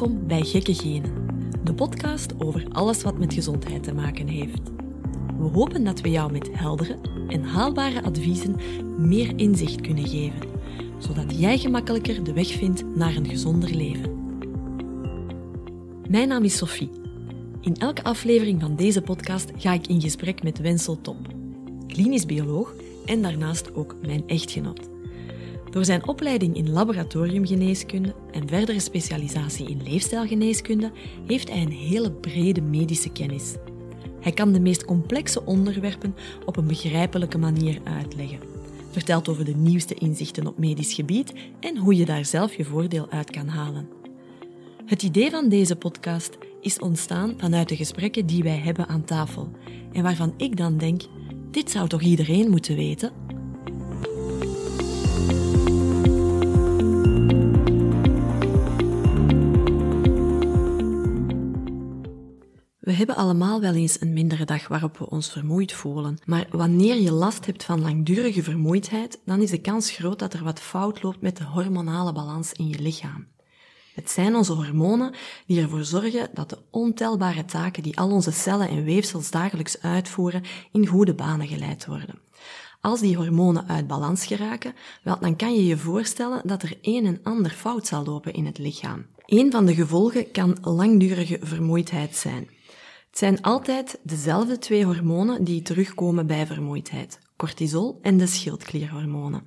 Welkom bij Gekke Genen, de podcast over alles wat met gezondheid te maken heeft. We hopen dat we jou met heldere en haalbare adviezen meer inzicht kunnen geven, zodat jij gemakkelijker de weg vindt naar een gezonder leven. Mijn naam is Sophie. In elke aflevering van deze podcast ga ik in gesprek met Wensel Top, klinisch bioloog en daarnaast ook mijn echtgenoot. Door zijn opleiding in laboratoriumgeneeskunde en verdere specialisatie in leefstijlgeneeskunde heeft hij een hele brede medische kennis. Hij kan de meest complexe onderwerpen op een begrijpelijke manier uitleggen. Vertelt over de nieuwste inzichten op medisch gebied en hoe je daar zelf je voordeel uit kan halen. Het idee van deze podcast is ontstaan vanuit de gesprekken die wij hebben aan tafel en waarvan ik dan denk: dit zou toch iedereen moeten weten? We hebben allemaal wel eens een mindere dag waarop we ons vermoeid voelen. Maar wanneer je last hebt van langdurige vermoeidheid, dan is de kans groot dat er wat fout loopt met de hormonale balans in je lichaam. Het zijn onze hormonen die ervoor zorgen dat de ontelbare taken die al onze cellen en weefsels dagelijks uitvoeren in goede banen geleid worden. Als die hormonen uit balans geraken, wel, dan kan je je voorstellen dat er een en ander fout zal lopen in het lichaam. Een van de gevolgen kan langdurige vermoeidheid zijn. Het zijn altijd dezelfde twee hormonen die terugkomen bij vermoeidheid. Cortisol en de schildklierhormonen.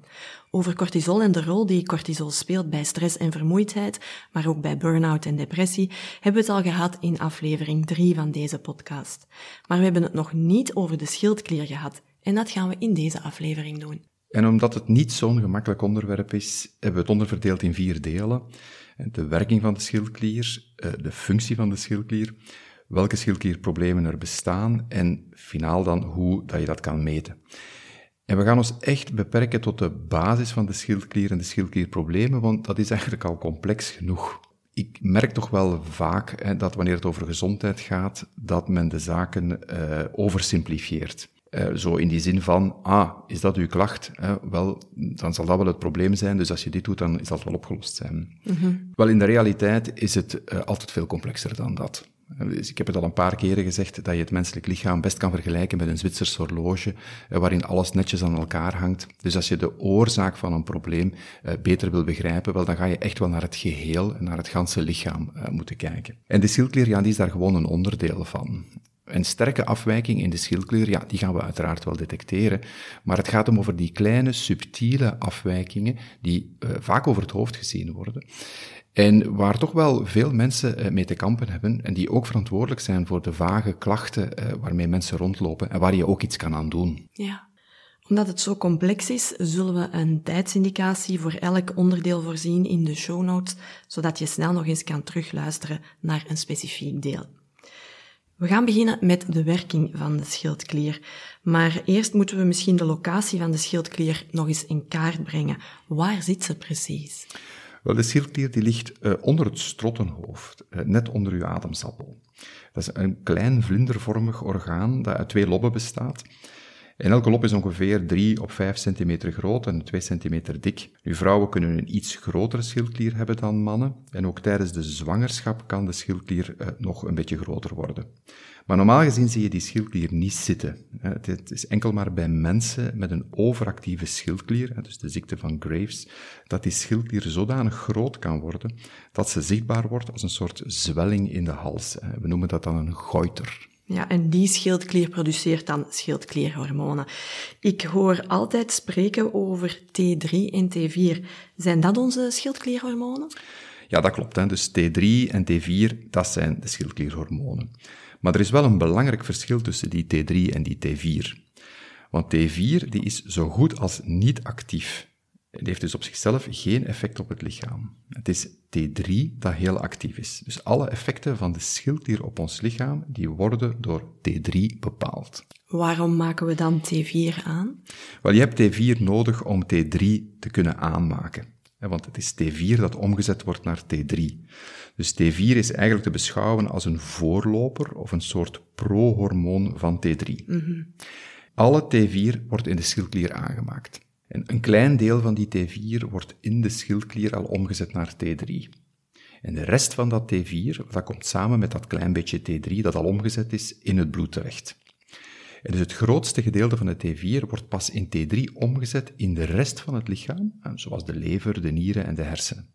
Over cortisol en de rol die cortisol speelt bij stress en vermoeidheid, maar ook bij burn-out en depressie, hebben we het al gehad in aflevering 3 van deze podcast. Maar we hebben het nog niet over de schildklier gehad. En dat gaan we in deze aflevering doen. En omdat het niet zo'n gemakkelijk onderwerp is, hebben we het onderverdeeld in vier delen. De werking van de schildklier, eh, de functie van de schildklier, welke schildklierproblemen er bestaan en finaal dan hoe dat je dat kan meten. En we gaan ons echt beperken tot de basis van de schildklier en de schildklierproblemen, want dat is eigenlijk al complex genoeg. Ik merk toch wel vaak hè, dat wanneer het over gezondheid gaat, dat men de zaken uh, oversimplifieert. Uh, zo in die zin van, ah, is dat uw klacht? Uh, wel, dan zal dat wel het probleem zijn, dus als je dit doet, dan is dat wel opgelost zijn. Mm -hmm. Wel, in de realiteit is het uh, altijd veel complexer dan dat. Dus ik heb het al een paar keren gezegd dat je het menselijk lichaam best kan vergelijken met een Zwitsers horloge, eh, waarin alles netjes aan elkaar hangt. Dus als je de oorzaak van een probleem beter wil begrijpen, wel, dan ga je echt wel naar het geheel, naar het ganse lichaam moeten kijken. En de schildklier, ja, die is daar gewoon een onderdeel van. Een sterke afwijking in de schildklier, ja, die gaan we uiteraard wel detecteren, maar het gaat om over die kleine, subtiele afwijkingen die uh, vaak over het hoofd gezien worden en waar toch wel veel mensen uh, mee te kampen hebben en die ook verantwoordelijk zijn voor de vage klachten uh, waarmee mensen rondlopen en waar je ook iets kan aan doen. Ja. Omdat het zo complex is, zullen we een tijdsindicatie voor elk onderdeel voorzien in de show notes, zodat je snel nog eens kan terugluisteren naar een specifiek deel. We gaan beginnen met de werking van de schildklier. Maar eerst moeten we misschien de locatie van de schildklier nog eens in kaart brengen. Waar zit ze precies? Wel, de schildklier die ligt uh, onder het strottenhoofd, uh, net onder uw ademsappel. Dat is een klein vlindervormig orgaan dat uit twee lobben bestaat. En elke lob is ongeveer 3 op 5 centimeter groot en 2 centimeter dik. Nu, vrouwen kunnen een iets grotere schildklier hebben dan mannen. En ook tijdens de zwangerschap kan de schildklier uh, nog een beetje groter worden. Maar normaal gezien zie je die schildklier niet zitten. Het is enkel maar bij mensen met een overactieve schildklier, dus de ziekte van Graves, dat die schildklier zodanig groot kan worden dat ze zichtbaar wordt als een soort zwelling in de hals. We noemen dat dan een goiter. Ja, en die schildklier produceert dan schildklierhormonen. Ik hoor altijd spreken over T3 en T4. Zijn dat onze schildklierhormonen? Ja, dat klopt. Hè. Dus T3 en T4, dat zijn de schildklierhormonen. Maar er is wel een belangrijk verschil tussen die T3 en die T4. Want T4 die is zo goed als niet actief. Het heeft dus op zichzelf geen effect op het lichaam. Het is T3 dat heel actief is. Dus alle effecten van de schildklier op ons lichaam, die worden door T3 bepaald. Waarom maken we dan T4 aan? Wel, je hebt T4 nodig om T3 te kunnen aanmaken. Want het is T4 dat omgezet wordt naar T3. Dus T4 is eigenlijk te beschouwen als een voorloper of een soort prohormoon van T3. Mm-hmm. Alle T4 wordt in de schildklier aangemaakt. En een klein deel van die T4 wordt in de schildklier al omgezet naar T3. En de rest van dat T4, dat komt samen met dat klein beetje T3 dat al omgezet is in het bloed terecht. En dus het grootste gedeelte van het T4 wordt pas in T3 omgezet in de rest van het lichaam, zoals de lever, de nieren en de hersenen.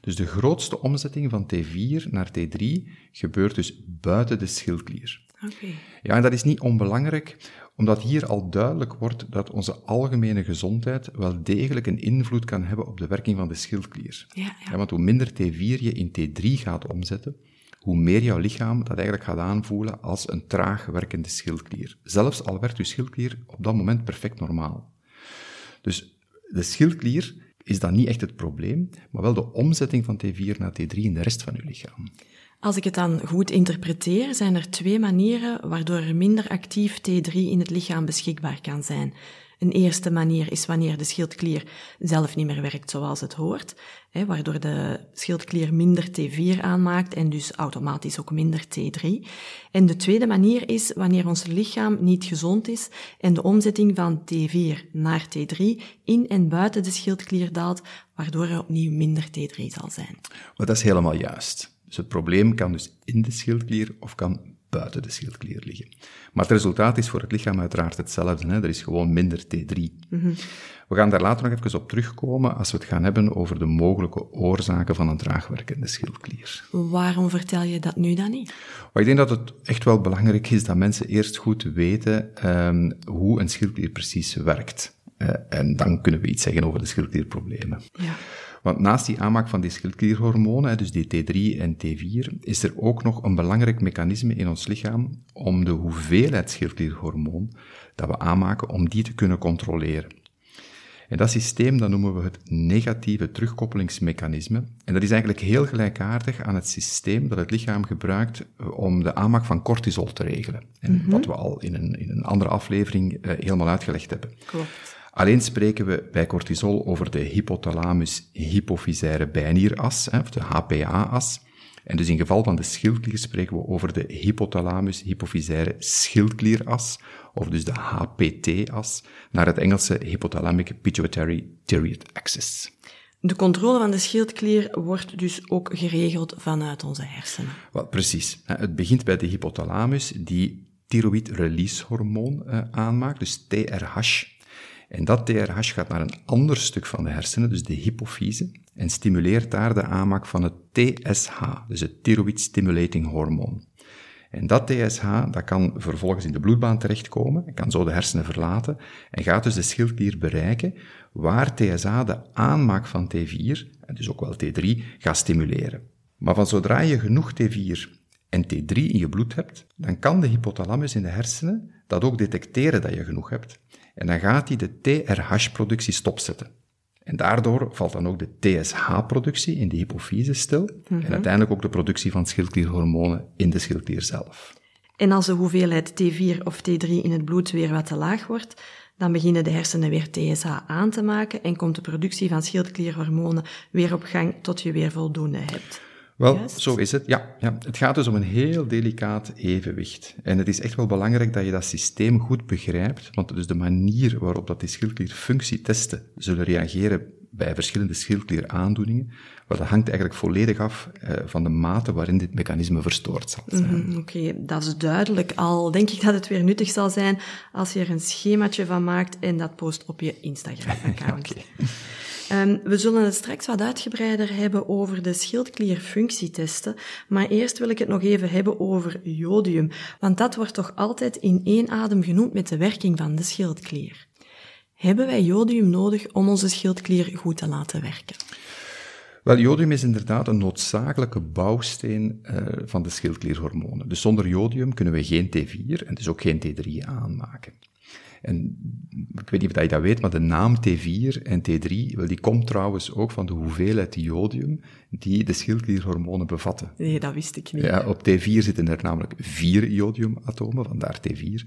Dus de grootste omzetting van T4 naar T3 gebeurt dus buiten de schildklier. Okay. Ja, en dat is niet onbelangrijk, omdat hier al duidelijk wordt dat onze algemene gezondheid wel degelijk een invloed kan hebben op de werking van de schildklier. Ja, ja. want hoe minder T4 je in T3 gaat omzetten, hoe meer jouw lichaam dat eigenlijk gaat aanvoelen als een traag werkende schildklier. Zelfs al werd uw schildklier op dat moment perfect normaal. Dus de schildklier is dan niet echt het probleem, maar wel de omzetting van T4 naar T3 in de rest van uw lichaam. Als ik het dan goed interpreteer, zijn er twee manieren waardoor er minder actief T3 in het lichaam beschikbaar kan zijn. Een eerste manier is wanneer de schildklier zelf niet meer werkt zoals het hoort, hè, waardoor de schildklier minder T4 aanmaakt en dus automatisch ook minder T3. En de tweede manier is wanneer ons lichaam niet gezond is en de omzetting van T4 naar T3 in en buiten de schildklier daalt, waardoor er opnieuw minder T3 zal zijn. Maar dat is helemaal juist. Dus het probleem kan dus in de schildklier of kan buiten de schildklier liggen. Maar het resultaat is voor het lichaam uiteraard hetzelfde. Hè? Er is gewoon minder T3. We gaan daar later nog even op terugkomen als we het gaan hebben over de mogelijke oorzaken van een traagwerkende schildklier. Waarom vertel je dat nu dan niet? Maar ik denk dat het echt wel belangrijk is dat mensen eerst goed weten um, hoe een schildklier precies werkt. Uh, en dan kunnen we iets zeggen over de schildklierproblemen. Ja. Want naast die aanmaak van die schildklierhormonen, dus die T3 en T4, is er ook nog een belangrijk mechanisme in ons lichaam om de hoeveelheid schildklierhormoon dat we aanmaken, om die te kunnen controleren. En dat systeem dat noemen we het negatieve terugkoppelingsmechanisme. En dat is eigenlijk heel gelijkaardig aan het systeem dat het lichaam gebruikt om de aanmaak van cortisol te regelen. En mm -hmm. wat we al in een, in een andere aflevering uh, helemaal uitgelegd hebben. Klopt. Alleen spreken we bij cortisol over de hypothalamus-hypofysaire bijnieras, of de HPA-as. En dus in geval van de schildklier spreken we over de hypothalamus-hypofysaire schildklieras, of dus de HPT-as, naar het Engelse hypothalamic pituitary thyroid axis. De controle van de schildklier wordt dus ook geregeld vanuit onze hersenen. Wel, precies. Het begint bij de hypothalamus, die thyroid release hormoon aanmaakt, dus TRH. En dat TRH gaat naar een ander stuk van de hersenen, dus de hypofyse, en stimuleert daar de aanmaak van het TSH, dus het thyroid stimulating hormoon. En dat TSH, dat kan vervolgens in de bloedbaan terechtkomen, kan zo de hersenen verlaten, en gaat dus de schildklier bereiken, waar TSH de aanmaak van T4, en dus ook wel T3, gaat stimuleren. Maar van zodra je genoeg T4 en T3 in je bloed hebt, dan kan de hypothalamus in de hersenen dat ook detecteren dat je genoeg hebt. En dan gaat hij de TRH-productie stopzetten. En daardoor valt dan ook de TSH-productie in de hypofyse stil. Mhm. En uiteindelijk ook de productie van schildklierhormonen in de schildklier zelf. En als de hoeveelheid T4 of T3 in het bloed weer wat te laag wordt, dan beginnen de hersenen weer TSH aan te maken en komt de productie van schildklierhormonen weer op gang tot je weer voldoende hebt. Wel, Juist. zo is het. Ja, ja, het gaat dus om een heel delicaat evenwicht. En het is echt wel belangrijk dat je dat systeem goed begrijpt, want dus de manier waarop dat die schildklierfunctietesten zullen reageren bij verschillende schildklieraandoeningen, dat hangt eigenlijk volledig af eh, van de mate waarin dit mechanisme verstoord zal zijn. Mhm, Oké, dat is duidelijk. Al denk ik dat het weer nuttig zal zijn als je er een schemaatje van maakt en dat post op je Instagram-account. Um, we zullen het straks wat uitgebreider hebben over de schildklierfunctietesten, maar eerst wil ik het nog even hebben over jodium, want dat wordt toch altijd in één adem genoemd met de werking van de schildklier. Hebben wij jodium nodig om onze schildklier goed te laten werken? Wel, jodium is inderdaad een noodzakelijke bouwsteen uh, van de schildklierhormonen. Dus zonder jodium kunnen we geen T4 en dus ook geen T3 aanmaken. En ik weet niet of je dat weet, maar de naam T4 en T3, wel, die komt trouwens ook van de hoeveelheid jodium die de schildklierhormonen bevatten. Nee, dat wist ik niet. Ja, op T4 zitten er namelijk vier jodiumatomen, vandaar T4.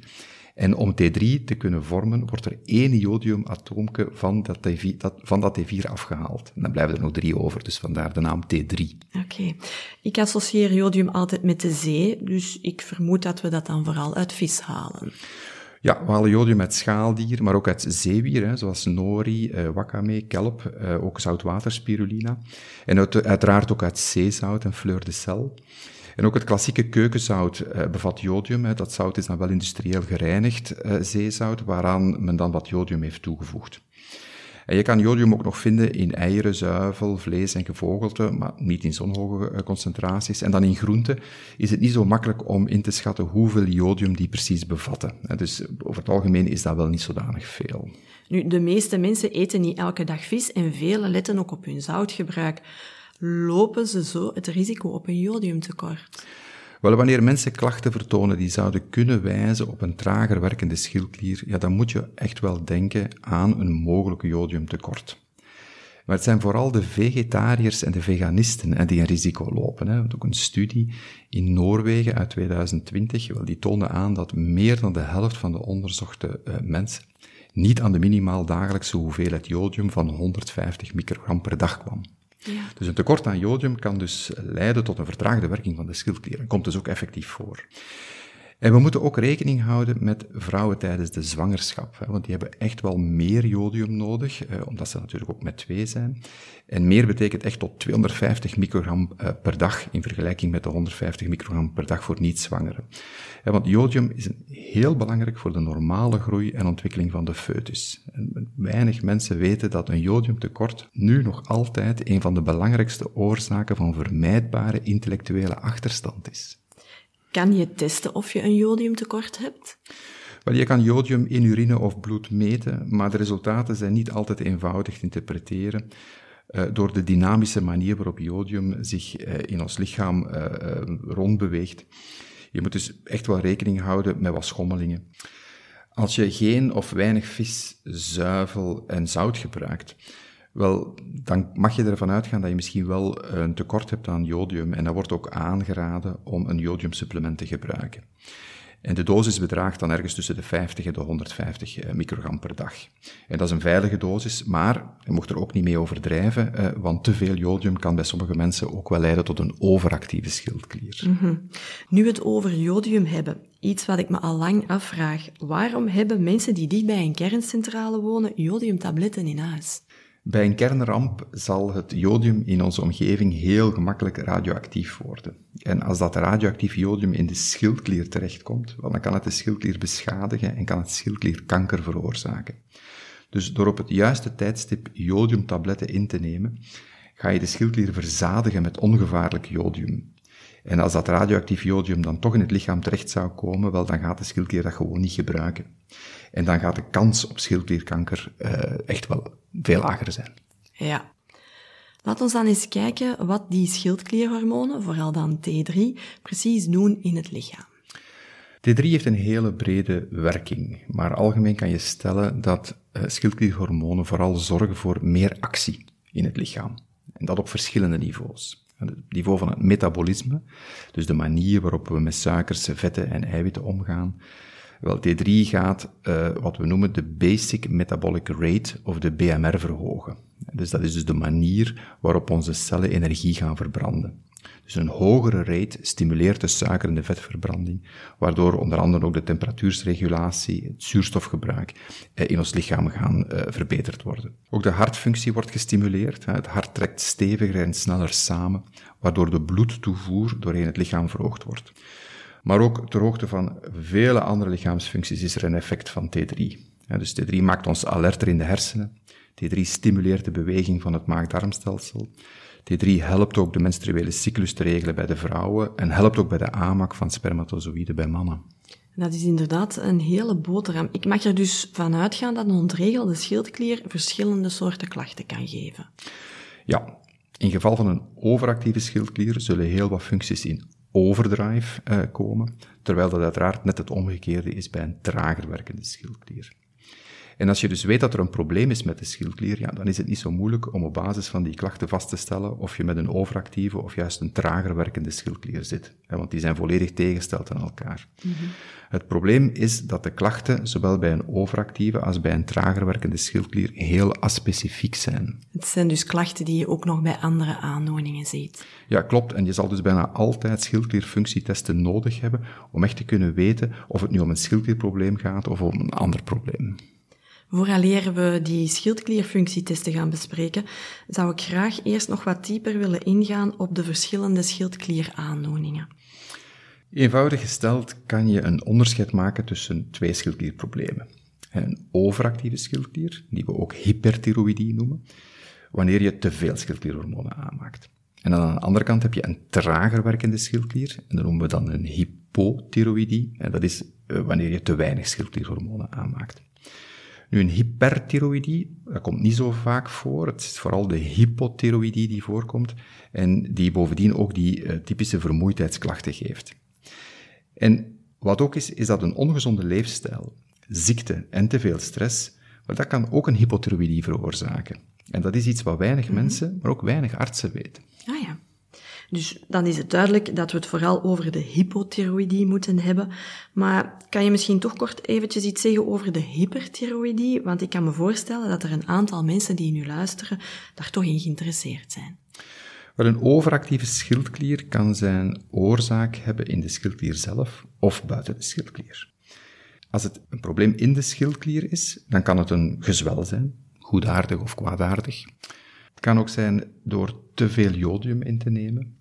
En om T3 te kunnen vormen, wordt er één jodiumatoomke van dat, T4, dat, van dat T4 afgehaald. En dan blijven er nog drie over, dus vandaar de naam T3. Oké. Ik associeer jodium altijd met de zee, dus ik vermoed dat we dat dan vooral uit vis halen. Ja, we halen jodium uit schaaldier, maar ook uit zeewier, hè, zoals nori, eh, wakame, kelp, eh, ook zoutwaterspirulina. En uit, uiteraard ook uit zeezout en fleur de sel. En ook het klassieke keukenzout eh, bevat jodium. Hè. Dat zout is dan wel industrieel gereinigd eh, zeezout, waaraan men dan wat jodium heeft toegevoegd. En je kan jodium ook nog vinden in eieren, zuivel, vlees en gevogelte, maar niet in zo'n hoge eh, concentraties. En dan in groenten is het niet zo makkelijk om in te schatten hoeveel jodium die precies bevatten. Dus over het algemeen is dat wel niet zodanig veel. Nu, de meeste mensen eten niet elke dag vis en velen letten ook op hun zoutgebruik. Lopen ze zo het risico op een jodiumtekort? Wel, wanneer mensen klachten vertonen die zouden kunnen wijzen op een trager werkende schildklier, ja, dan moet je echt wel denken aan een mogelijk jodiumtekort. Maar het zijn vooral de vegetariërs en de veganisten die een risico lopen. Hè. Ook een studie in Noorwegen uit 2020, wel, die toonde aan dat meer dan de helft van de onderzochte uh, mensen niet aan de minimaal dagelijkse hoeveelheid jodium van 150 microgram per dag kwam. Ja. Dus een tekort aan jodium kan dus leiden tot een vertraagde werking van de schildklier en komt dus ook effectief voor. En we moeten ook rekening houden met vrouwen tijdens de zwangerschap, hè, want die hebben echt wel meer jodium nodig, eh, omdat ze natuurlijk ook met twee zijn. En meer betekent echt tot 250 microgram eh, per dag in vergelijking met de 150 microgram per dag voor niet-zwangeren. want jodium is heel belangrijk voor de normale groei en ontwikkeling van de foetus. En weinig mensen weten dat een jodiumtekort nu nog altijd een van de belangrijkste oorzaken van vermijdbare intellectuele achterstand is. Kan je testen of je een jodiumtekort hebt? Wel, je kan jodium in urine of bloed meten, maar de resultaten zijn niet altijd eenvoudig te interpreteren. Uh, door de dynamische manier waarop jodium zich uh, in ons lichaam uh, rondbeweegt. Je moet dus echt wel rekening houden met wat schommelingen. Als je geen of weinig vis, zuivel en zout gebruikt, wel, dan mag je ervan uitgaan dat je misschien wel een tekort hebt aan jodium. En dat wordt ook aangeraden om een jodiumsupplement te gebruiken. En de dosis bedraagt dan ergens tussen de 50 en de 150 eh, microgram per dag. En dat is een veilige dosis, maar je mocht er ook niet mee overdrijven, eh, want te veel jodium kan bij sommige mensen ook wel leiden tot een overactieve schildklier. Mm Nu we het over jodium hebben, iets wat ik me al lang afvraag. Waarom hebben mensen die dicht bij een kerncentrale wonen jodiumtabletten in huis? Bij een kernramp zal het jodium in onze omgeving heel gemakkelijk radioactief worden. En als dat radioactief jodium in de schildklier terechtkomt, dan kan het de schildklier beschadigen en kan het schildklierkanker veroorzaken. Dus door op het juiste tijdstip jodiumtabletten in te nemen, ga je de schildklier verzadigen met ongevaarlijk jodium. En als dat radioactief jodium dan toch in het lichaam terecht zou komen, wel, dan gaat de schildklier dat gewoon niet gebruiken. En dan gaat de kans op schildklierkanker uh, echt wel veel lager zijn. Ja. Laat ons dan eens kijken wat die schildklierhormonen, vooral dan T3, precies doen in het lichaam. T3 heeft een hele brede werking, maar algemeen kan je stellen dat uh, schildklierhormonen vooral zorgen voor meer actie in het lichaam. En dat op verschillende niveaus. Het niveau van het metabolisme, dus de manier waarop we met suikers, vetten en eiwitten omgaan, wel, T3 gaat uh, wat we noemen de Basic Metabolic Rate, of de BMR, verhogen. Dus dat is dus de manier waarop onze cellen energie gaan verbranden. Dus een hogere rate stimuleert de suiker- en de vetverbranding, waardoor onder andere ook de temperatuursregulatie, het zuurstofgebruik eh, in ons lichaam gaan uh, verbeterd worden. Ook de hartfunctie wordt gestimuleerd. Het hart trekt steviger en sneller samen, waardoor de bloedtoevoer doorheen het lichaam verhoogd wordt. Maar ook ter hoogte van vele andere lichaamsfuncties is er een effect van T3. dus T3 maakt ons alerter in de hersenen. T3 stimuleert de beweging van het maag-darmstelsel. T3 helpt ook de menstruele cyclus te regelen bij de vrouwen en helpt ook bij de aanmaak van spermatozoïden bij mannen. Dat is inderdaad een hele boterham. Ik mag er dus van uitgaan dat een ontregelde schildklier verschillende soorten klachten kan geven. Ja, in geval van een overactieve schildklier zullen heel wat functies in overdrive uh, komen, terwijl dat uiteraard net het omgekeerde is bij een trager werkende schildklier. En als je dus weet dat er een probleem is met de schildklier, ja, dan is het niet zo moeilijk om op basis van die klachten vast te stellen of je met een overactieve of juist een trager werkende schildklier zit. Want die zijn volledig tegengesteld aan elkaar. Mm -hmm. Het probleem is dat de klachten, zowel bij een overactieve als bij een trager werkende schildklier, heel aspecifiek zijn. Het zijn dus klachten die je ook nog bij andere aandoeningen ziet. Ja, klopt. En je zal dus bijna altijd schildklierfunctietesten nodig hebben om echt te kunnen weten of het nu om een schildklierprobleem gaat of om een ander probleem. Vooraleer we die schildklierfunctietesten gaan bespreken, zou ik graag eerst nog wat dieper willen ingaan op de verschillende schildklieraandoeningen. Eenvoudig gesteld kan je een onderscheid maken tussen twee schildklierproblemen. Een overactieve schildklier, die we ook hyperthyroïdie noemen, wanneer je te veel schildklierhormonen aanmaakt. En aan de andere kant heb je een trager werkende schildklier, en dat noemen we dan een hypothyroïdie, en dat is eh, wanneer je te weinig schildklierhormonen aanmaakt. Nu, een hyperthyroïdie, dat komt niet zo vaak voor. Het is vooral de hypothyroïdie die voorkomt en die bovendien ook die uh, typische vermoeidheidsklachten geeft. En wat ook is, is dat een ongezonde leefstijl, ziekte en te veel stress, maar dat kan ook een hypothyroïdie veroorzaken. En dat is iets wat weinig mhm. mensen, maar ook weinig artsen weten. Ah ja. Dus dan is het duidelijk dat we het vooral over de hypothyroïdie moeten hebben. Maar kan je misschien toch kort eventjes iets zeggen over de hyperthyroïdie? Want ik kan me voorstellen dat er een aantal mensen die nu luisteren daar toch in geïnteresseerd zijn. Wel, een overactieve schildklier kan zijn oorzaak hebben in de schildklier zelf of buiten de schildklier. Als het een probleem in de schildklier is, dan kan het een gezwel zijn, goedaardig of kwaadaardig. Kan ook zijn door te veel jodium in te nemen,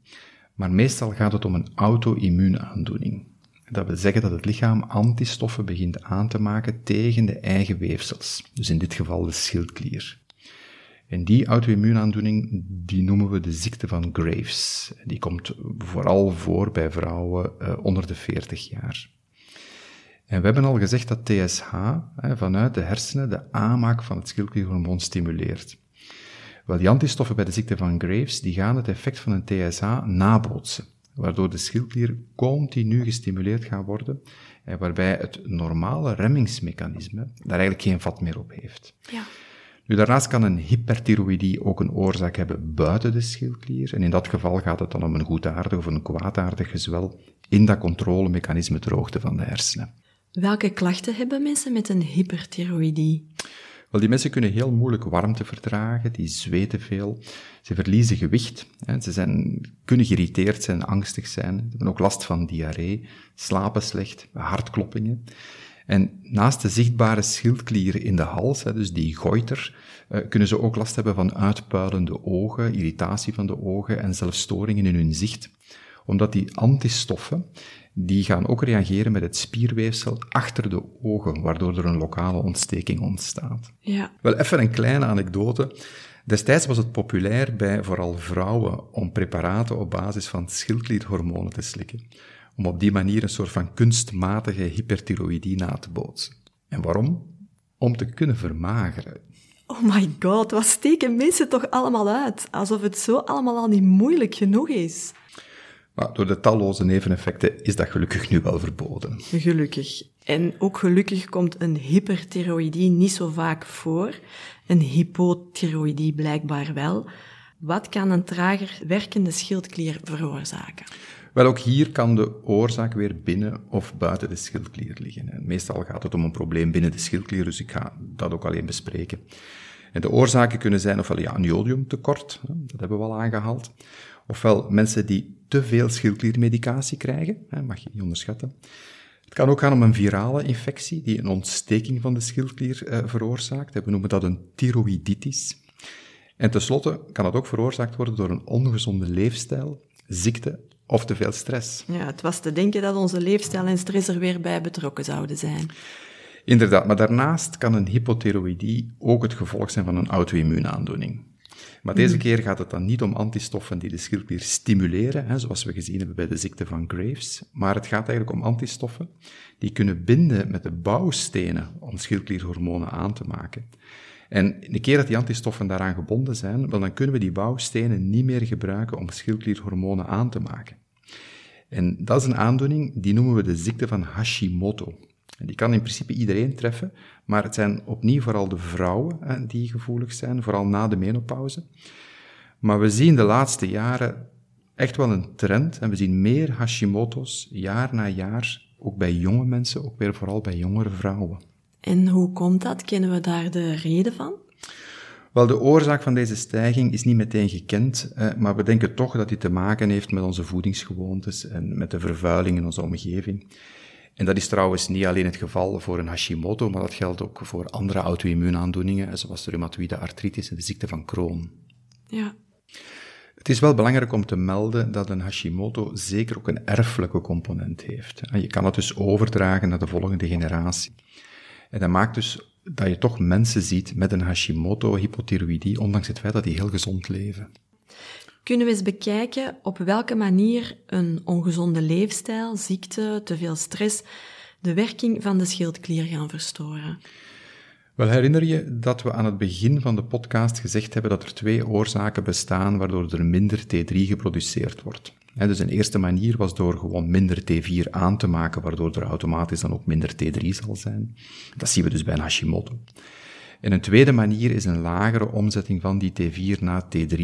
maar meestal gaat het om een auto-immuunaandoening. Dat wil zeggen dat het lichaam antistoffen begint aan te maken tegen de eigen weefsels, dus in dit geval de schildklier. En die auto-immuunaandoening, die noemen we de ziekte van Graves. Die komt vooral voor bij vrouwen uh, onder de 40 jaar. En we hebben al gezegd dat TSH vanuit de hersenen de aanmaak van het schildklierhormoon stimuleert. Wel, die antistoffen bij de ziekte van Graves, die gaan het effect van een TSH nabootsen, waardoor de schildklier continu gestimuleerd gaat worden en waarbij het normale remmingsmechanisme daar eigenlijk geen vat meer op heeft. Ja. Nu, daarnaast kan een hyperthyroïdie ook een oorzaak hebben buiten de schildklier. En in dat geval gaat het dan om een goedaardig of een kwaadaardig gezwel in dat controlemechanisme ter hoogte van de hersenen. Welke klachten hebben mensen met een hyperthyroïdie? Wel, die mensen kunnen heel moeilijk warmte verdragen, die zweten veel, ze verliezen gewicht, hè, ze zijn, kunnen geïrriteerd zijn, angstig zijn, ze hebben ook last van diarree, slapen slecht, hartkloppingen. En naast de zichtbare schildklier in de hals, dus die goiter, eh, kunnen ze ook last hebben van uitpuilende ogen, irritatie van de ogen en zelfs storingen in hun zicht. Omdat die antistoffen, die gaan ook reageren met het spierweefsel achter de ogen, waardoor er een lokale ontsteking ontstaat. Ja. Wel, even een kleine anekdote. Destijds was het populair bij vooral vrouwen om preparaten op basis van schildklierhormonen te slikken om op die manier een soort van kunstmatige hyperthyroïdie na te bootsen. En waarom? Om te kunnen vermageren. Oh my god, wat steken mensen toch allemaal uit? Alsof het zo allemaal al niet moeilijk genoeg is. Maar door de talloze neveneffecten is dat gelukkig nu wel verboden. Gelukkig. En ook gelukkig komt een hyperthyroïdie niet zo vaak voor. Een hypothyroïdie blijkbaar wel. Wat kan een trager werkende schildklier veroorzaken? Wel, ook hier kan de oorzaak weer binnen of buiten de schildklier liggen. En meestal gaat het om een probleem binnen de schildklier, dus ik ga dat ook alleen bespreken. En de oorzaken kunnen zijn ofwel ja, een jodiumtekort, dat hebben we al aangehaald, ofwel mensen die te veel schildkliermedicatie krijgen, mag je niet onderschatten. Het kan ook gaan om een virale infectie die een ontsteking van de schildklier eh, veroorzaakt. We noemen dat een thyroïditis. En tenslotte kan het ook veroorzaakt worden door een ongezonde leefstijl, ziekte of te veel stress. Ja, het was te denken dat onze leefstijl en stress er weer bij betrokken zouden zijn. Inderdaad, maar daarnaast kan een hypothyroïdie ook het gevolg zijn van een auto-immuunaandoening. Maar deze mhm. keer gaat het dan niet om antistoffen die de schildklier stimuleren, hè, zoals we gezien hebben bij de ziekte van Graves, maar het gaat eigenlijk om antistoffen die kunnen binden met de bouwstenen om schildklierhormonen aan te maken. En de keer dat die antistoffen daaraan gebonden zijn, wel, dan kunnen we die bouwstenen niet meer gebruiken om schildklierhormonen aan te maken. En dat is een aandoening, die noemen we de ziekte van Hashimoto. En die kan in principe iedereen treffen, maar het zijn opnieuw vooral de vrouwen hè, die gevoelig zijn, vooral na de menopauze. Maar we zien de laatste jaren echt wel een trend en we zien meer Hashimoto's jaar na jaar, ook bij jonge mensen, ook weer vooral bij jongere vrouwen. En hoe komt dat? Kennen we daar de reden van? Wel, de oorzaak van deze stijging is niet meteen gekend, maar we denken toch dat die te maken heeft met onze voedingsgewoontes en met de vervuiling in onze omgeving. En dat is trouwens niet alleen het geval voor een Hashimoto, maar dat geldt ook voor andere auto-immuunaandoeningen, zoals de reumatoïde artritis en de ziekte van Crohn. Ja. Het is wel belangrijk om te melden dat een Hashimoto zeker ook een erfelijke component heeft. En je kan het dus overdragen naar de volgende generatie. En dat maakt dus dat je toch mensen ziet met een Hashimoto-hypothyroïdie, ondanks het feit dat die heel gezond leven. Kunnen we eens bekijken op welke manier een ongezonde leefstijl, ziekte, te veel stress de werking van de schildklier gaan verstoren? Wel herinner je dat we aan het begin van de podcast gezegd hebben dat er twee oorzaken bestaan waardoor er minder T3 geproduceerd wordt. dus een eerste manier was door gewoon minder T4 aan te maken, waardoor er automatisch dan ook minder T3 zal zijn. Dat zien we dus bij Hashimoto. En een tweede manier is een lagere omzetting van die T4 naar T3,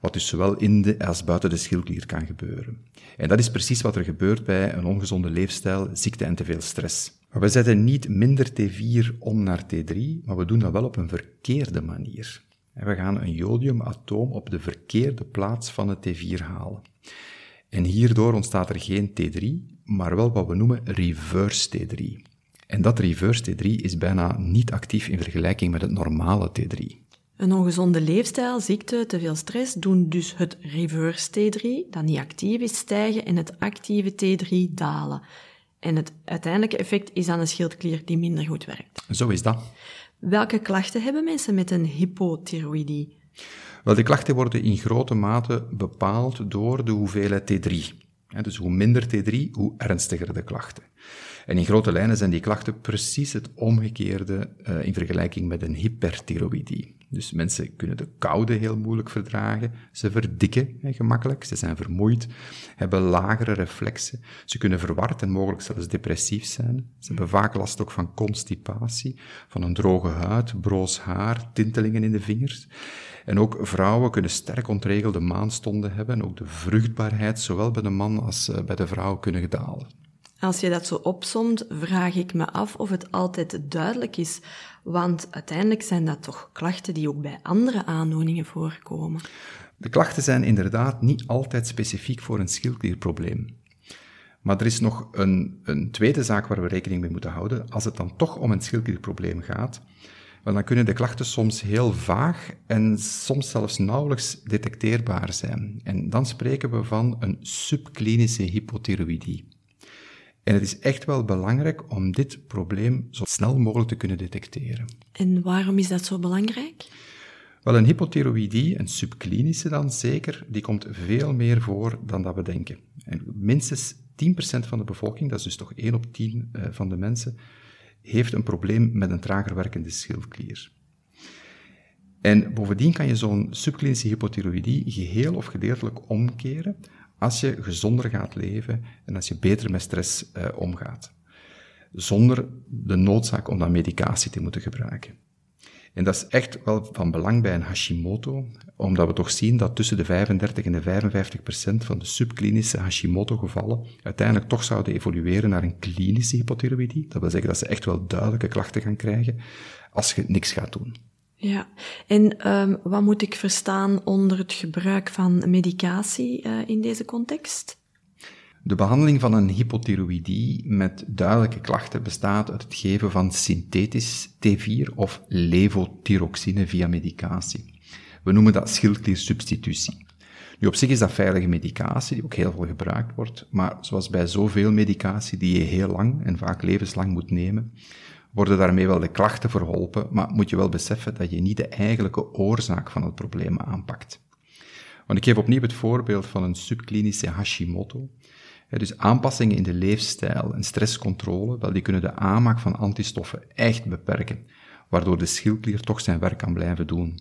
wat dus zowel in de als buiten de schildklier kan gebeuren. En dat is precies wat er gebeurt bij een ongezonde leefstijl, ziekte en te veel stress. We zetten niet minder T4 om naar T3, maar we doen dat wel op een verkeerde manier. En we gaan een jodiumatoom op de verkeerde plaats van het T4 halen. En hierdoor ontstaat er geen T3, maar wel wat we noemen reverse T3. En dat reverse T3 is bijna niet actief in vergelijking met het normale T3. Een ongezonde leefstijl, ziekte, te veel stress doen dus het reverse T3, dat niet actief is, stijgen en het actieve T3 dalen. En het uiteindelijke effect is dan een schildklier die minder goed werkt. Zo is dat. Welke klachten hebben mensen met een hypothyroïdie? Wel, die klachten worden in grote mate bepaald door de hoeveelheid T3. Dus hoe minder T3, hoe ernstiger de klachten. En in grote lijnen zijn die klachten precies het omgekeerde uh, in vergelijking met een hyperthyroïdie. Dus mensen kunnen de koude heel moeilijk verdragen, ze verdikken gemakkelijk, ze zijn vermoeid, hebben lagere reflexen, ze kunnen verward en mogelijk zelfs depressief zijn. Ze hebben vaak last ook van constipatie, van een droge huid, broos haar, tintelingen in de vingers. En ook vrouwen kunnen sterk ontregelde maanstonden hebben en ook de vruchtbaarheid, zowel bij de man als eh, bij de vrouw, kunnen dalen. Als je dat zo opsomt, vraag ik me af of het altijd duidelijk is, want uiteindelijk zijn dat toch klachten die ook bij andere aandoeningen voorkomen. De klachten zijn inderdaad niet altijd specifiek voor een schildklierprobleem. Maar er is nog een, een tweede zaak waar we rekening mee moeten houden. Als het dan toch om een schildklierprobleem gaat, dan kunnen de klachten soms heel vaag en soms zelfs nauwelijks detecteerbaar zijn. En dan spreken we van een subklinische hypothyroïdie. En het is echt wel belangrijk om dit probleem zo snel mogelijk te kunnen detecteren. En waarom is dat zo belangrijk? Wel, een hypothyroïdie, een subklinische dan zeker, die komt veel meer voor dan dat we denken. En minstens 10% van de bevolking, dat is dus toch 1 op 10 uh, eh, van de mensen, heeft een probleem met een trager werkende schildklier. En bovendien kan je zo'n subklinische hypothyroïdie geheel of gedeeltelijk omkeren als je gezonder gaat leven en als je beter met stress uh, omgaat. Zonder de noodzaak om dan medicatie te moeten gebruiken. En dat is echt wel van belang bij een Hashimoto, omdat we toch zien dat tussen de 35 en de 55 procent van de subklinische Hashimoto-gevallen uiteindelijk toch zouden evolueren naar een klinische hypothyroïdie. Dat wil zeggen dat ze echt wel duidelijke klachten gaan krijgen als je niks gaat doen. Ja, en um, wat moet ik verstaan onder het gebruik van medicatie uh, in deze context? De behandeling van een hypothyroïdie met duidelijke klachten bestaat uit het geven van synthetisch T4 of levothyroxine via medicatie. We noemen dat schildkliersubstitutie. Nu, op zich is dat veilige medicatie, die ook heel veel gebruikt wordt, maar zoals bij zoveel medicatie die je heel lang en vaak levenslang moet nemen, worden daarmee wel de klachten verholpen, maar moet je wel beseffen dat je niet de eigenlijke oorzaak van het probleem aanpakt. Want ik geef opnieuw het voorbeeld van een subklinische Hashimoto. Dus aanpassingen in de leefstijl en stresscontrole, wel, die kunnen de aanmaak van antistoffen echt beperken, waardoor de schildklier toch zijn werk kan blijven doen.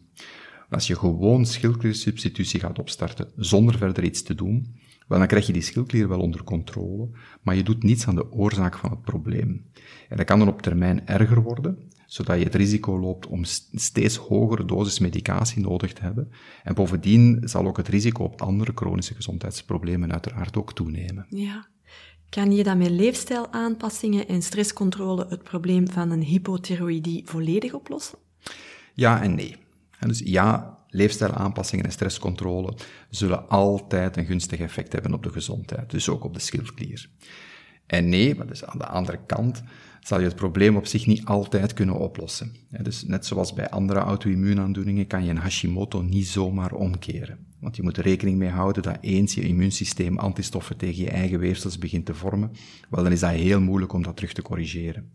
Als je gewoon schildkliersubstitutie gaat opstarten zonder verder iets te doen, Wel, dan krijg je die schildklier wel onder controle, maar je doet niets aan de oorzaak van het probleem. En dat kan dan op termijn erger worden, zodat je het risico loopt om steeds hogere dosis medicatie nodig te hebben. En bovendien zal ook het risico op andere chronische gezondheidsproblemen uiteraard ook toenemen. Ja. Kan je dan met leefstijlaanpassingen en stresscontrole het probleem van een hypothyroïdie volledig oplossen? Ja en nee. Dus ja, leefstijlaanpassingen en stresscontrole zullen altijd een gunstig effect hebben op de gezondheid, dus ook op de schildklier. En nee, maar dus aan de andere kant zal je het probleem op zich niet altijd kunnen oplossen. Dus net zoals bij andere auto-immuunaandoeningen kan je een Hashimoto niet zomaar omkeren. Want je moet er rekening mee houden dat eens je immuunsysteem antistoffen tegen je eigen weefsels begint te vormen, wel dan is dat heel moeilijk om dat terug te corrigeren.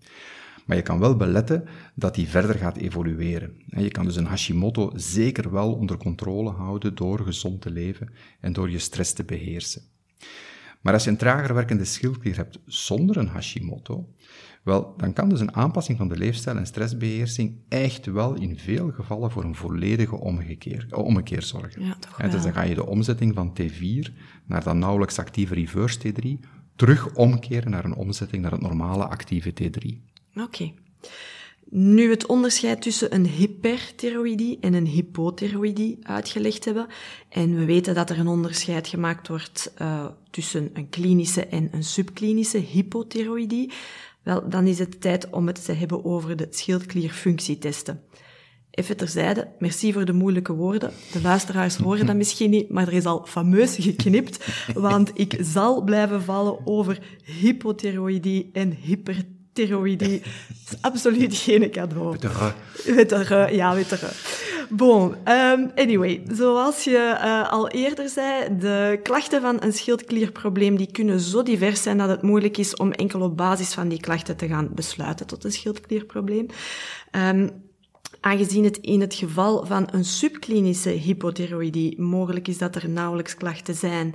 Maar je kan wel beletten dat die verder gaat evolueren. Je kan dus een Hashimoto zeker wel onder controle houden door gezond te leven en door je stress te beheersen. Maar als je een trager werkende schildklier hebt zonder een Hashimoto, wel, dan kan dus een aanpassing van de leefstijl en stressbeheersing echt wel in veel gevallen voor een volledige omgekeer, ommekeer zorgen. Ja, toch dus dan ga je de omzetting van T4 naar dat nauwelijks actieve reverse T3 terug omkeren naar een omzetting naar het normale actieve T3. Oké. Nu het onderscheid tussen een hyperthyroïdie en een hypothyroïdie uitgelegd hebben, en we weten dat er een onderscheid gemaakt wordt uh, tussen een klinische en een subklinische hypothyroïdie, wel, dan is het tijd om het te hebben over de schildklierfunctietesten. Even terzijde, merci voor de moeilijke woorden. De luisteraars horen dat misschien niet, maar er is al fameus geknipt, want ik zal blijven vallen over hypothyroïdie en hyperthyroïdie steroïdie. is absoluut geen cadeau. Wittere. ja, wittere. Bon, um, anyway, zoals je uh, al eerder zei, de klachten van een schildklierprobleem die kunnen zo divers zijn dat het moeilijk is om enkel op basis van die klachten te gaan besluiten tot een schildklierprobleem. Um, aangezien het in het geval van een subklinische hypothyroïdie mogelijk is dat er nauwelijks klachten zijn,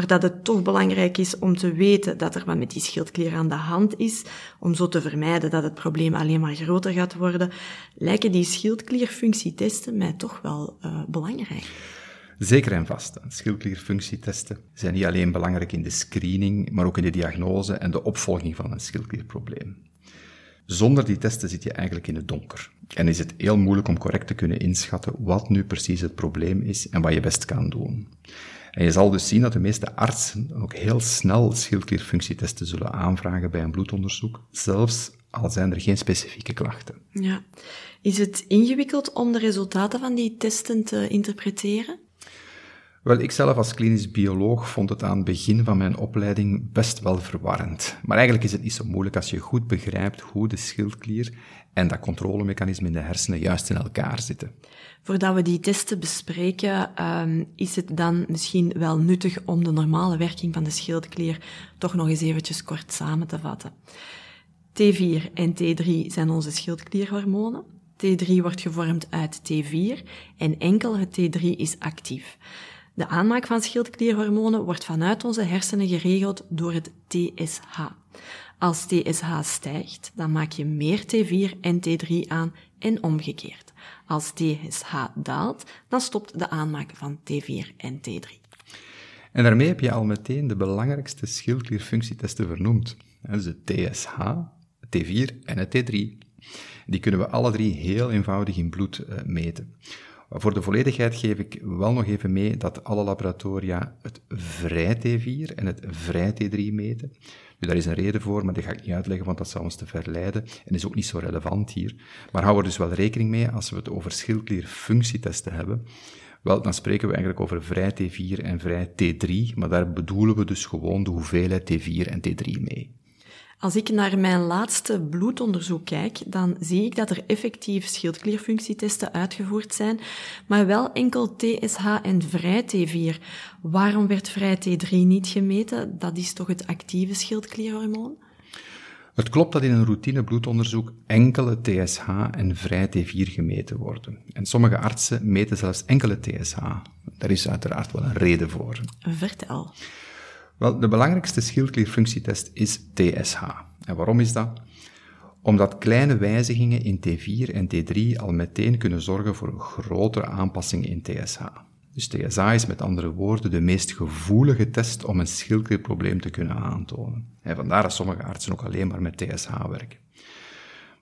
maar dat het toch belangrijk is om te weten dat er wat met die schildklier aan de hand is, om zo te vermijden dat het probleem alleen maar groter gaat worden, lijken die schildklierfunctietesten mij toch wel uh, belangrijk. Zeker en vast. Schildklierfunctietesten zijn niet alleen belangrijk in de screening, maar ook in de diagnose en de opvolging van een schildklierprobleem. Zonder die testen zit je eigenlijk in het donker. En is het heel moeilijk om correct te kunnen inschatten wat nu precies het probleem is en wat je best kan doen. En je zal dus zien dat de meeste artsen ook heel snel schildklierfunctietesten zullen aanvragen bij een bloedonderzoek, zelfs al zijn er geen specifieke klachten. Ja. Is het ingewikkeld om de resultaten van die testen te interpreteren? Wel, ik zelf als klinisch bioloog vond het aan het begin van mijn opleiding best wel verwarrend. Maar eigenlijk is het niet zo moeilijk als je goed begrijpt hoe de schildklier en dat controlemechanisme in de hersenen juist in elkaar zitten. Voordat we die testen bespreken, um, is het dan misschien wel nuttig om de normale werking van de schildklier toch nog eens eventjes kort samen te vatten. T4 en T3 zijn onze schildklierhormonen. T3 wordt gevormd uit T4 en enkel het T3 is actief. De aanmaak van schildklierhormonen wordt vanuit onze hersenen geregeld door het TSH. Als TSH stijgt, dan maak je meer T4 en T3 aan en omgekeerd. Als TSH daalt, dan stopt de aanmaak van T4 en T3. En daarmee heb je al meteen de belangrijkste schildklierfunctietesten vernoemd. Dus de TSH, het T4 en het T3. Die kunnen we alle drie heel eenvoudig in bloed uh, meten. Voor de volledigheid geef ik wel nog even mee dat alle laboratoria het vrij T4 en het vrij T3 meten. Daar is een reden voor, maar die ga ik niet uitleggen, want dat zou ons te verleiden en is ook niet zo relevant hier. Maar hou er dus wel rekening mee als we het over schildklierfunctietesten hebben. Wel, dan spreken we eigenlijk over vrij T4 en vrij T3, maar daar bedoelen we dus gewoon de hoeveelheid T4 en T3 mee. Als ik naar mijn laatste bloedonderzoek kijk, dan zie ik dat er effectief schildklierfunctietesten uitgevoerd zijn, maar wel enkel TSH en vrij T4. Waarom werd vrij T3 niet gemeten? Dat is toch het actieve schildklierhormoon? Het klopt dat in een routine bloedonderzoek enkele TSH en vrij T4 gemeten worden. En sommige artsen meten zelfs enkele TSH. Daar is uiteraard wel een reden voor. Vertel. Wel, de belangrijkste schildklierfunctietest is TSH. En waarom is dat? Omdat kleine wijzigingen in T4 en T3 al meteen kunnen zorgen voor een grotere aanpassing in TSH. Dus TSA is met andere woorden de meest gevoelige test om een schildklierprobleem te kunnen aantonen. En vandaar dat sommige artsen ook alleen maar met TSH werken.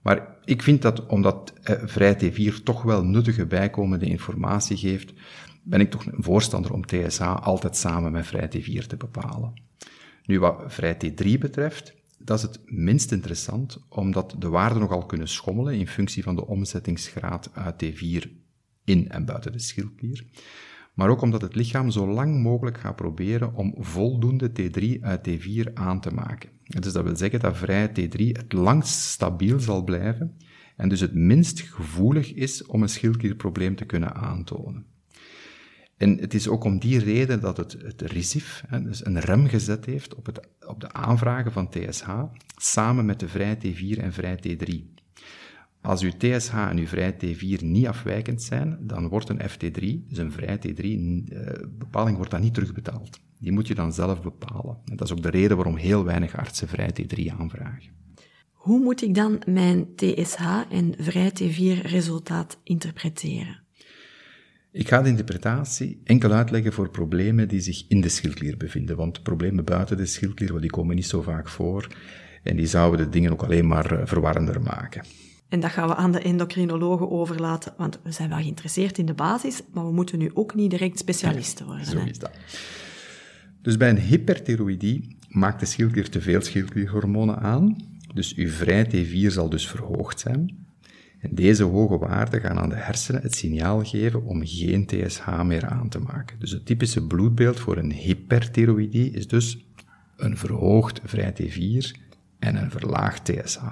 Maar ik vind dat, omdat eh, vrij T4 toch wel nuttige bijkomende informatie geeft, ben ik toch een voorstander om TSH altijd samen met vrij T4 te bepalen. Nu, wat vrij T3 betreft, dat is het minst interessant, omdat de waarden nogal kunnen schommelen in functie van de omzettingsgraad uit T4 in en buiten de schildklier. Maar ook omdat het lichaam zo lang mogelijk gaat proberen om voldoende T3 uit T4 aan te maken. Dus dat wil zeggen dat vrij T3 het langst stabiel zal blijven en dus het minst gevoelig is om een schildklierprobleem te kunnen aantonen. En het is ook om die reden dat het, het RISIF hè, dus een rem gezet heeft op, het, op de aanvragen van TSH, samen met de vrij T4 en vrij T3. Als uw TSH en uw vrij T4 niet afwijkend zijn, dan wordt een FT3, dus een vrij T3-bepaling, wordt dan niet terugbetaald. Die moet je dan zelf bepalen. En dat is ook de reden waarom heel weinig artsen vrij T3 aanvragen. Hoe moet ik dan mijn TSH en vrij T4-resultaat interpreteren? Ik ga de interpretatie enkel uitleggen voor problemen die zich in de schildklier bevinden, want problemen buiten de schildklier, die komen niet zo vaak voor en die zouden de dingen ook alleen maar eh, verwarrender maken. En dat gaan we aan de endocrinologen overlaten, want we zijn wel geïnteresseerd in de basis, maar we moeten nu ook niet direct specialisten worden. Zo is dat. Dus bij een hyperthyroïdie maakt de schildklier te veel schildklierhormonen aan, dus uw vrij T4 zal dus verhoogd zijn. En deze hoge waarden gaan aan de hersenen het signaal geven om geen TSH meer aan te maken. Dus het typische bloedbeeld voor een hyperthyroïdie is dus een verhoogd vrij T4 en een verlaagd TSH.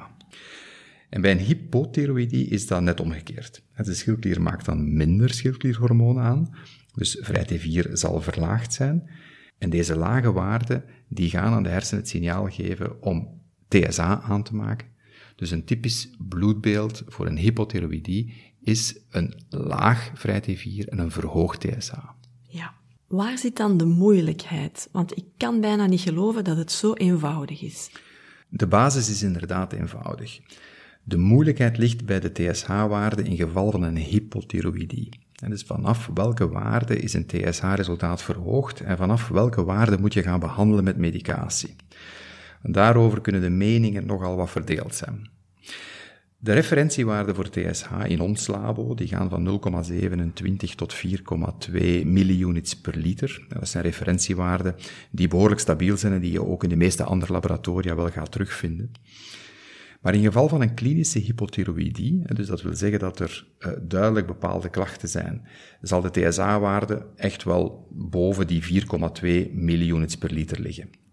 En bij een hypothyroïdie is dat net omgekeerd. De schildklier maakt dan minder schildklierhormonen aan, dus vrij T4 zal verlaagd zijn. En deze lage waarden die gaan aan de hersenen het signaal geven om TSH aan te maken. Dus een typisch bloedbeeld voor een hypothyroïdie is een laag vrij T4 en een verhoogd TSH. Ja. Waar zit dan de moeilijkheid? Want ik kan bijna niet geloven dat het zo eenvoudig is. De basis is inderdaad eenvoudig. De moeilijkheid ligt bij de TSH-waarde in geval van een hypothyroïdie. En dus vanaf welke waarde is een TSH-resultaat verhoogd en vanaf welke waarde moet je gaan behandelen met medicatie. Daarover kunnen de meningen nogal wat verdeeld zijn. De referentiewaarden voor TSH in ons labo die gaan van 0,27 tot 4,2 milliunits per liter. Dat zijn referentiewaarden die behoorlijk stabiel zijn en die je ook in de meeste andere laboratoria wel gaat terugvinden. Maar in geval van een klinische hypothyroïdie, dus dat wil zeggen dat er uh, duidelijk bepaalde klachten zijn, zal de TSH-waarde echt wel boven die 4,2 milliounits per liter liggen.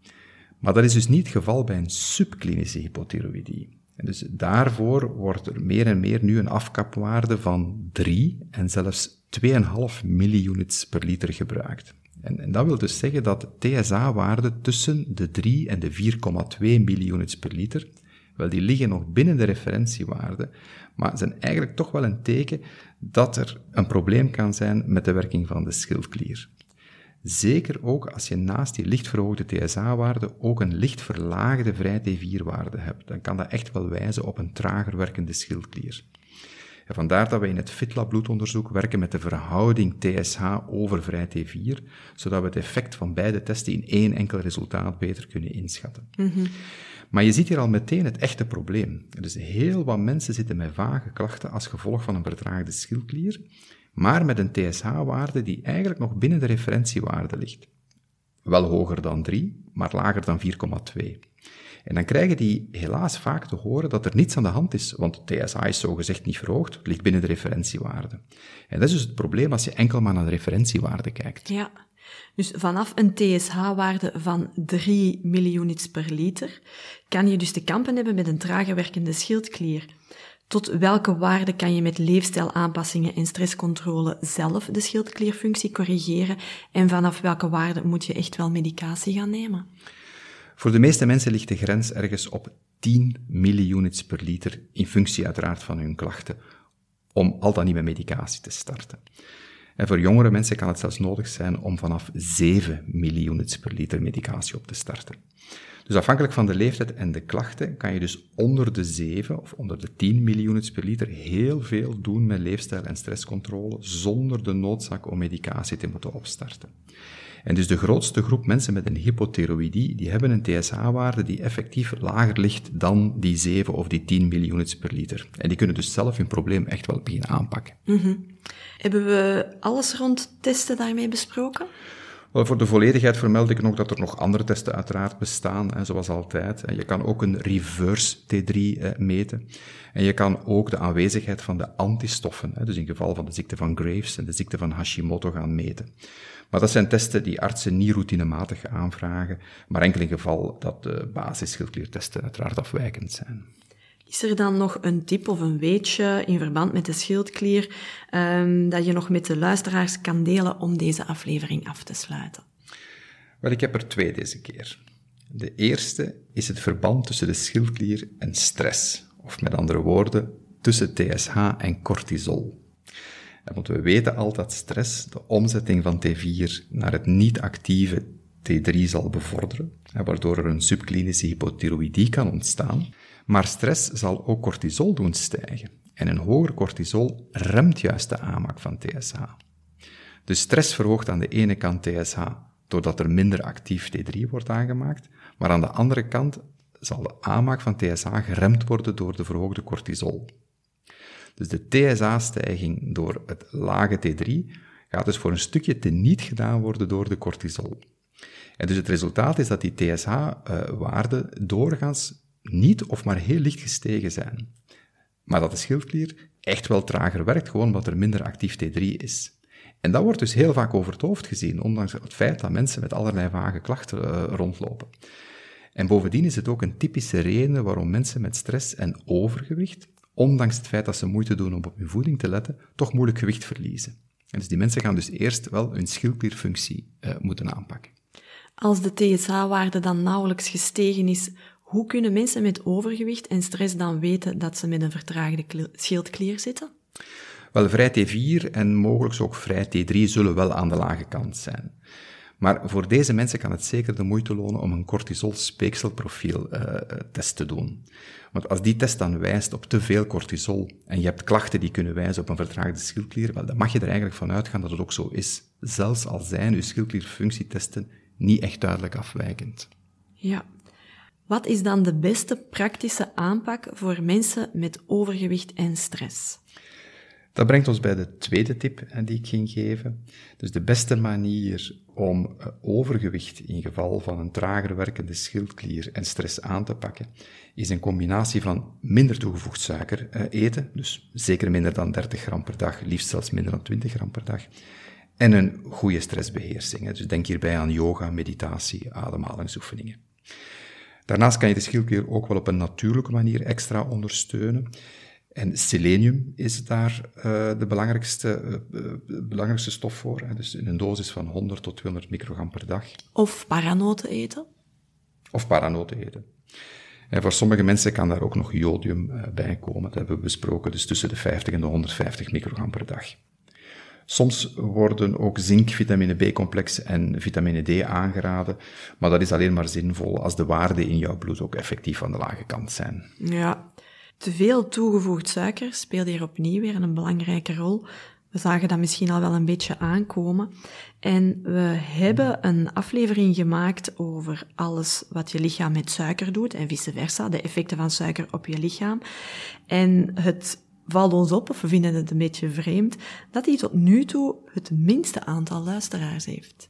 Maar dat is dus niet het geval bij een subklinische hypothyroïdie. En dus daarvoor wordt er meer en meer nu een afkapwaarde van 3 en zelfs 2,5 milliounits per liter gebruikt. En, en, dat wil dus zeggen dat TSH-waarden tussen de 3 en de 4,2 milliounits per liter wel, die liggen nog binnen de referentiewaarde, maar zijn eigenlijk toch wel een teken dat er een probleem kan zijn met de werking van de schildklier. Zeker ook als je naast die licht verhoogde TSH-waarde ook een licht verlaagde vrij T4-waarde hebt, dan kan dat echt wel wijzen op een trager werkende schildklier. En vandaar dat we in het FitLab bloedonderzoek werken met de verhouding TSH over vrij T4, zodat we het effect van beide testen in één enkel resultaat beter kunnen inschatten. Mm maar je ziet hier al meteen het echte probleem. Dus heel wat mensen zitten met vage klachten als gevolg van een vertraagde schildklier, maar met een TSH-waarde die eigenlijk nog binnen de referentiewaarde ligt. Wel hoger dan 3, maar lager dan 4,2. En dan krijgen die helaas vaak te horen dat er niets aan de hand is, want TSH is zogezegd niet verhoogd, ligt binnen de referentiewaarde. En dat is dus het probleem als je enkel maar naar de referentiewaarde kijkt. Ja. Dus vanaf een TSH-waarde van 3 milliounits per liter kan je dus te kampen hebben met een trager werkende schildklier. Tot welke waarde kan je met leefstijlaanpassingen en stresscontrole zelf de schildklierfunctie corrigeren en vanaf welke waarde moet je echt wel medicatie gaan nemen? Voor de meeste mensen ligt de grens ergens op 10 milliounits per liter, in functie uiteraard van hun klachten, om al dan niet met medicatie te starten. En voor jongere mensen kan het zelfs nodig zijn om vanaf 7 millioenits per liter medicatie op te starten. Dus afhankelijk van de leeftijd en de klachten kan je dus onder de 7 of onder de 10 miljoenits per liter heel veel doen met leefstijl- en stresscontrole zonder de noodzaak om medicatie te moeten opstarten. En dus de grootste groep mensen met een hypothyroïdie, die hebben een TSH-waarde die effectief lager ligt dan die 7 of die 10 miljoenits per liter. En die kunnen dus zelf hun probleem echt wel beginnen aanpakken. Mm Hebben we alles rond testen daarmee besproken? Wel, voor de volledigheid vermeld ik nog dat er nog andere testen uiteraard bestaan, hè, zoals altijd. Je kan ook een reverse T3 eh, meten. En je kan ook de aanwezigheid van de antistoffen, hè, dus in geval van de ziekte van Graves en de ziekte van Hashimoto, gaan meten. Maar dat zijn testen die artsen niet routinematig aanvragen, maar enkel in geval dat de basisschildkliertesten uiteraard afwijkend zijn. Is er dan nog een tip of een weetje in verband met de schildklier um, dat je nog met de luisteraars kan delen om deze aflevering af te sluiten? Wel, ik heb er twee deze keer. De eerste is het verband tussen de schildklier en stress, of met andere woorden, tussen TSH en cortisol. Want we weten al dat stress de omzetting van T4 naar het niet-actieve T3 zal bevorderen, waardoor er een subklinische hypothyroïdie kan ontstaan. Maar stress zal ook cortisol doen stijgen. En een hoger cortisol remt juist de aanmaak van TSH. Dus stress verhoogt aan de ene kant TSH doordat er minder actief T3 wordt aangemaakt, maar aan de andere kant zal de aanmaak van TSH geremd worden door de verhoogde cortisol. Dus de TSH-stijging door het lage T3 gaat dus voor een stukje teniet gedaan worden door de cortisol. En dus het resultaat is dat die TSH-waarden doorgaans niet of maar heel licht gestegen zijn. Maar dat de schildklier echt wel trager werkt, gewoon omdat er minder actief T3 is. En dat wordt dus heel vaak over het hoofd gezien, ondanks het feit dat mensen met allerlei vage klachten uh, rondlopen. En bovendien is het ook een typische reden waarom mensen met stress en overgewicht, ondanks het feit dat ze moeite doen om op hun voeding te letten, toch moeilijk gewicht verliezen. En dus die mensen gaan dus eerst wel hun schildklierfunctie uh, moeten aanpakken. Als de TSH-waarde dan nauwelijks gestegen is, hoe kunnen mensen met overgewicht en stress dan weten dat ze met een vertraagde schildklier zitten? Wel, vrij T4 en mogelijk ook vrij T3 zullen wel aan de lage kant zijn. Maar voor deze mensen kan het zeker de moeite lonen om een cortisol-speekselprofiel-test uh, te doen. Want als die test dan wijst op te veel cortisol en je hebt klachten die kunnen wijzen op een vertraagde schildklier, wel, dan mag je er eigenlijk van uitgaan dat het ook zo is. Zelfs al zijn uw schildklierfunctietesten niet echt duidelijk afwijkend. Ja, wat is dan de beste praktische aanpak voor mensen met overgewicht en stress? Dat brengt ons bij de tweede tip die ik ging geven. Dus de beste manier om eh, overgewicht in geval van een trager werkende schildklier en stress aan te pakken, is een combinatie van minder toegevoegd suiker eh, eten, dus zeker minder dan 30 gram per dag, liefst zelfs minder dan 20 gram per dag, en een goede stressbeheersing. Dus denk hierbij aan yoga, meditatie, ademhalingsoefeningen. Daarnaast kan je de schildklier ook wel op een natuurlijke manier extra ondersteunen. En selenium is daar uh, de belangrijkste, uh, belangrijkste stof voor. Hè. Dus in een dosis van 100 tot 200 microgram per dag. Of paranoten eten? Of paranoten eten. En voor sommige mensen kan daar ook nog jodium uh, bij komen. Dat hebben we besproken, dus tussen de 50 en de 150 microgram per dag. Soms worden ook zink, vitamine B-complex en vitamine D aangeraden, maar dat is alleen maar zinvol als de waarden in jouw bloed ook effectief aan de lage kant zijn. Ja, te veel toegevoegd suiker speelt hier opnieuw weer een belangrijke rol. We zagen dat misschien al wel een beetje aankomen. En we hebben een aflevering gemaakt over alles wat je lichaam met suiker doet en vice versa, de effecten van suiker op je lichaam. En het valt ons op, of we vinden het een beetje vreemd, dat hij tot nu toe het minste aantal luisteraars heeft.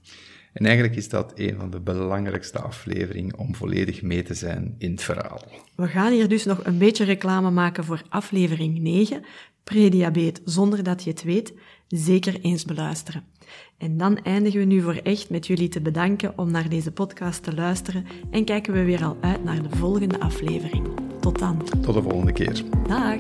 En eigenlijk is dat een van de belangrijkste afleveringen om volledig mee te zijn in het verhaal. We gaan hier dus nog een beetje reclame maken voor aflevering 9, prediabeet zonder dat je het weet, zeker eens beluisteren. En dan eindigen we nu voor echt met jullie te bedanken om naar deze podcast te luisteren en kijken we weer al uit naar de volgende aflevering. Tot dan. Tot de volgende keer. Dag.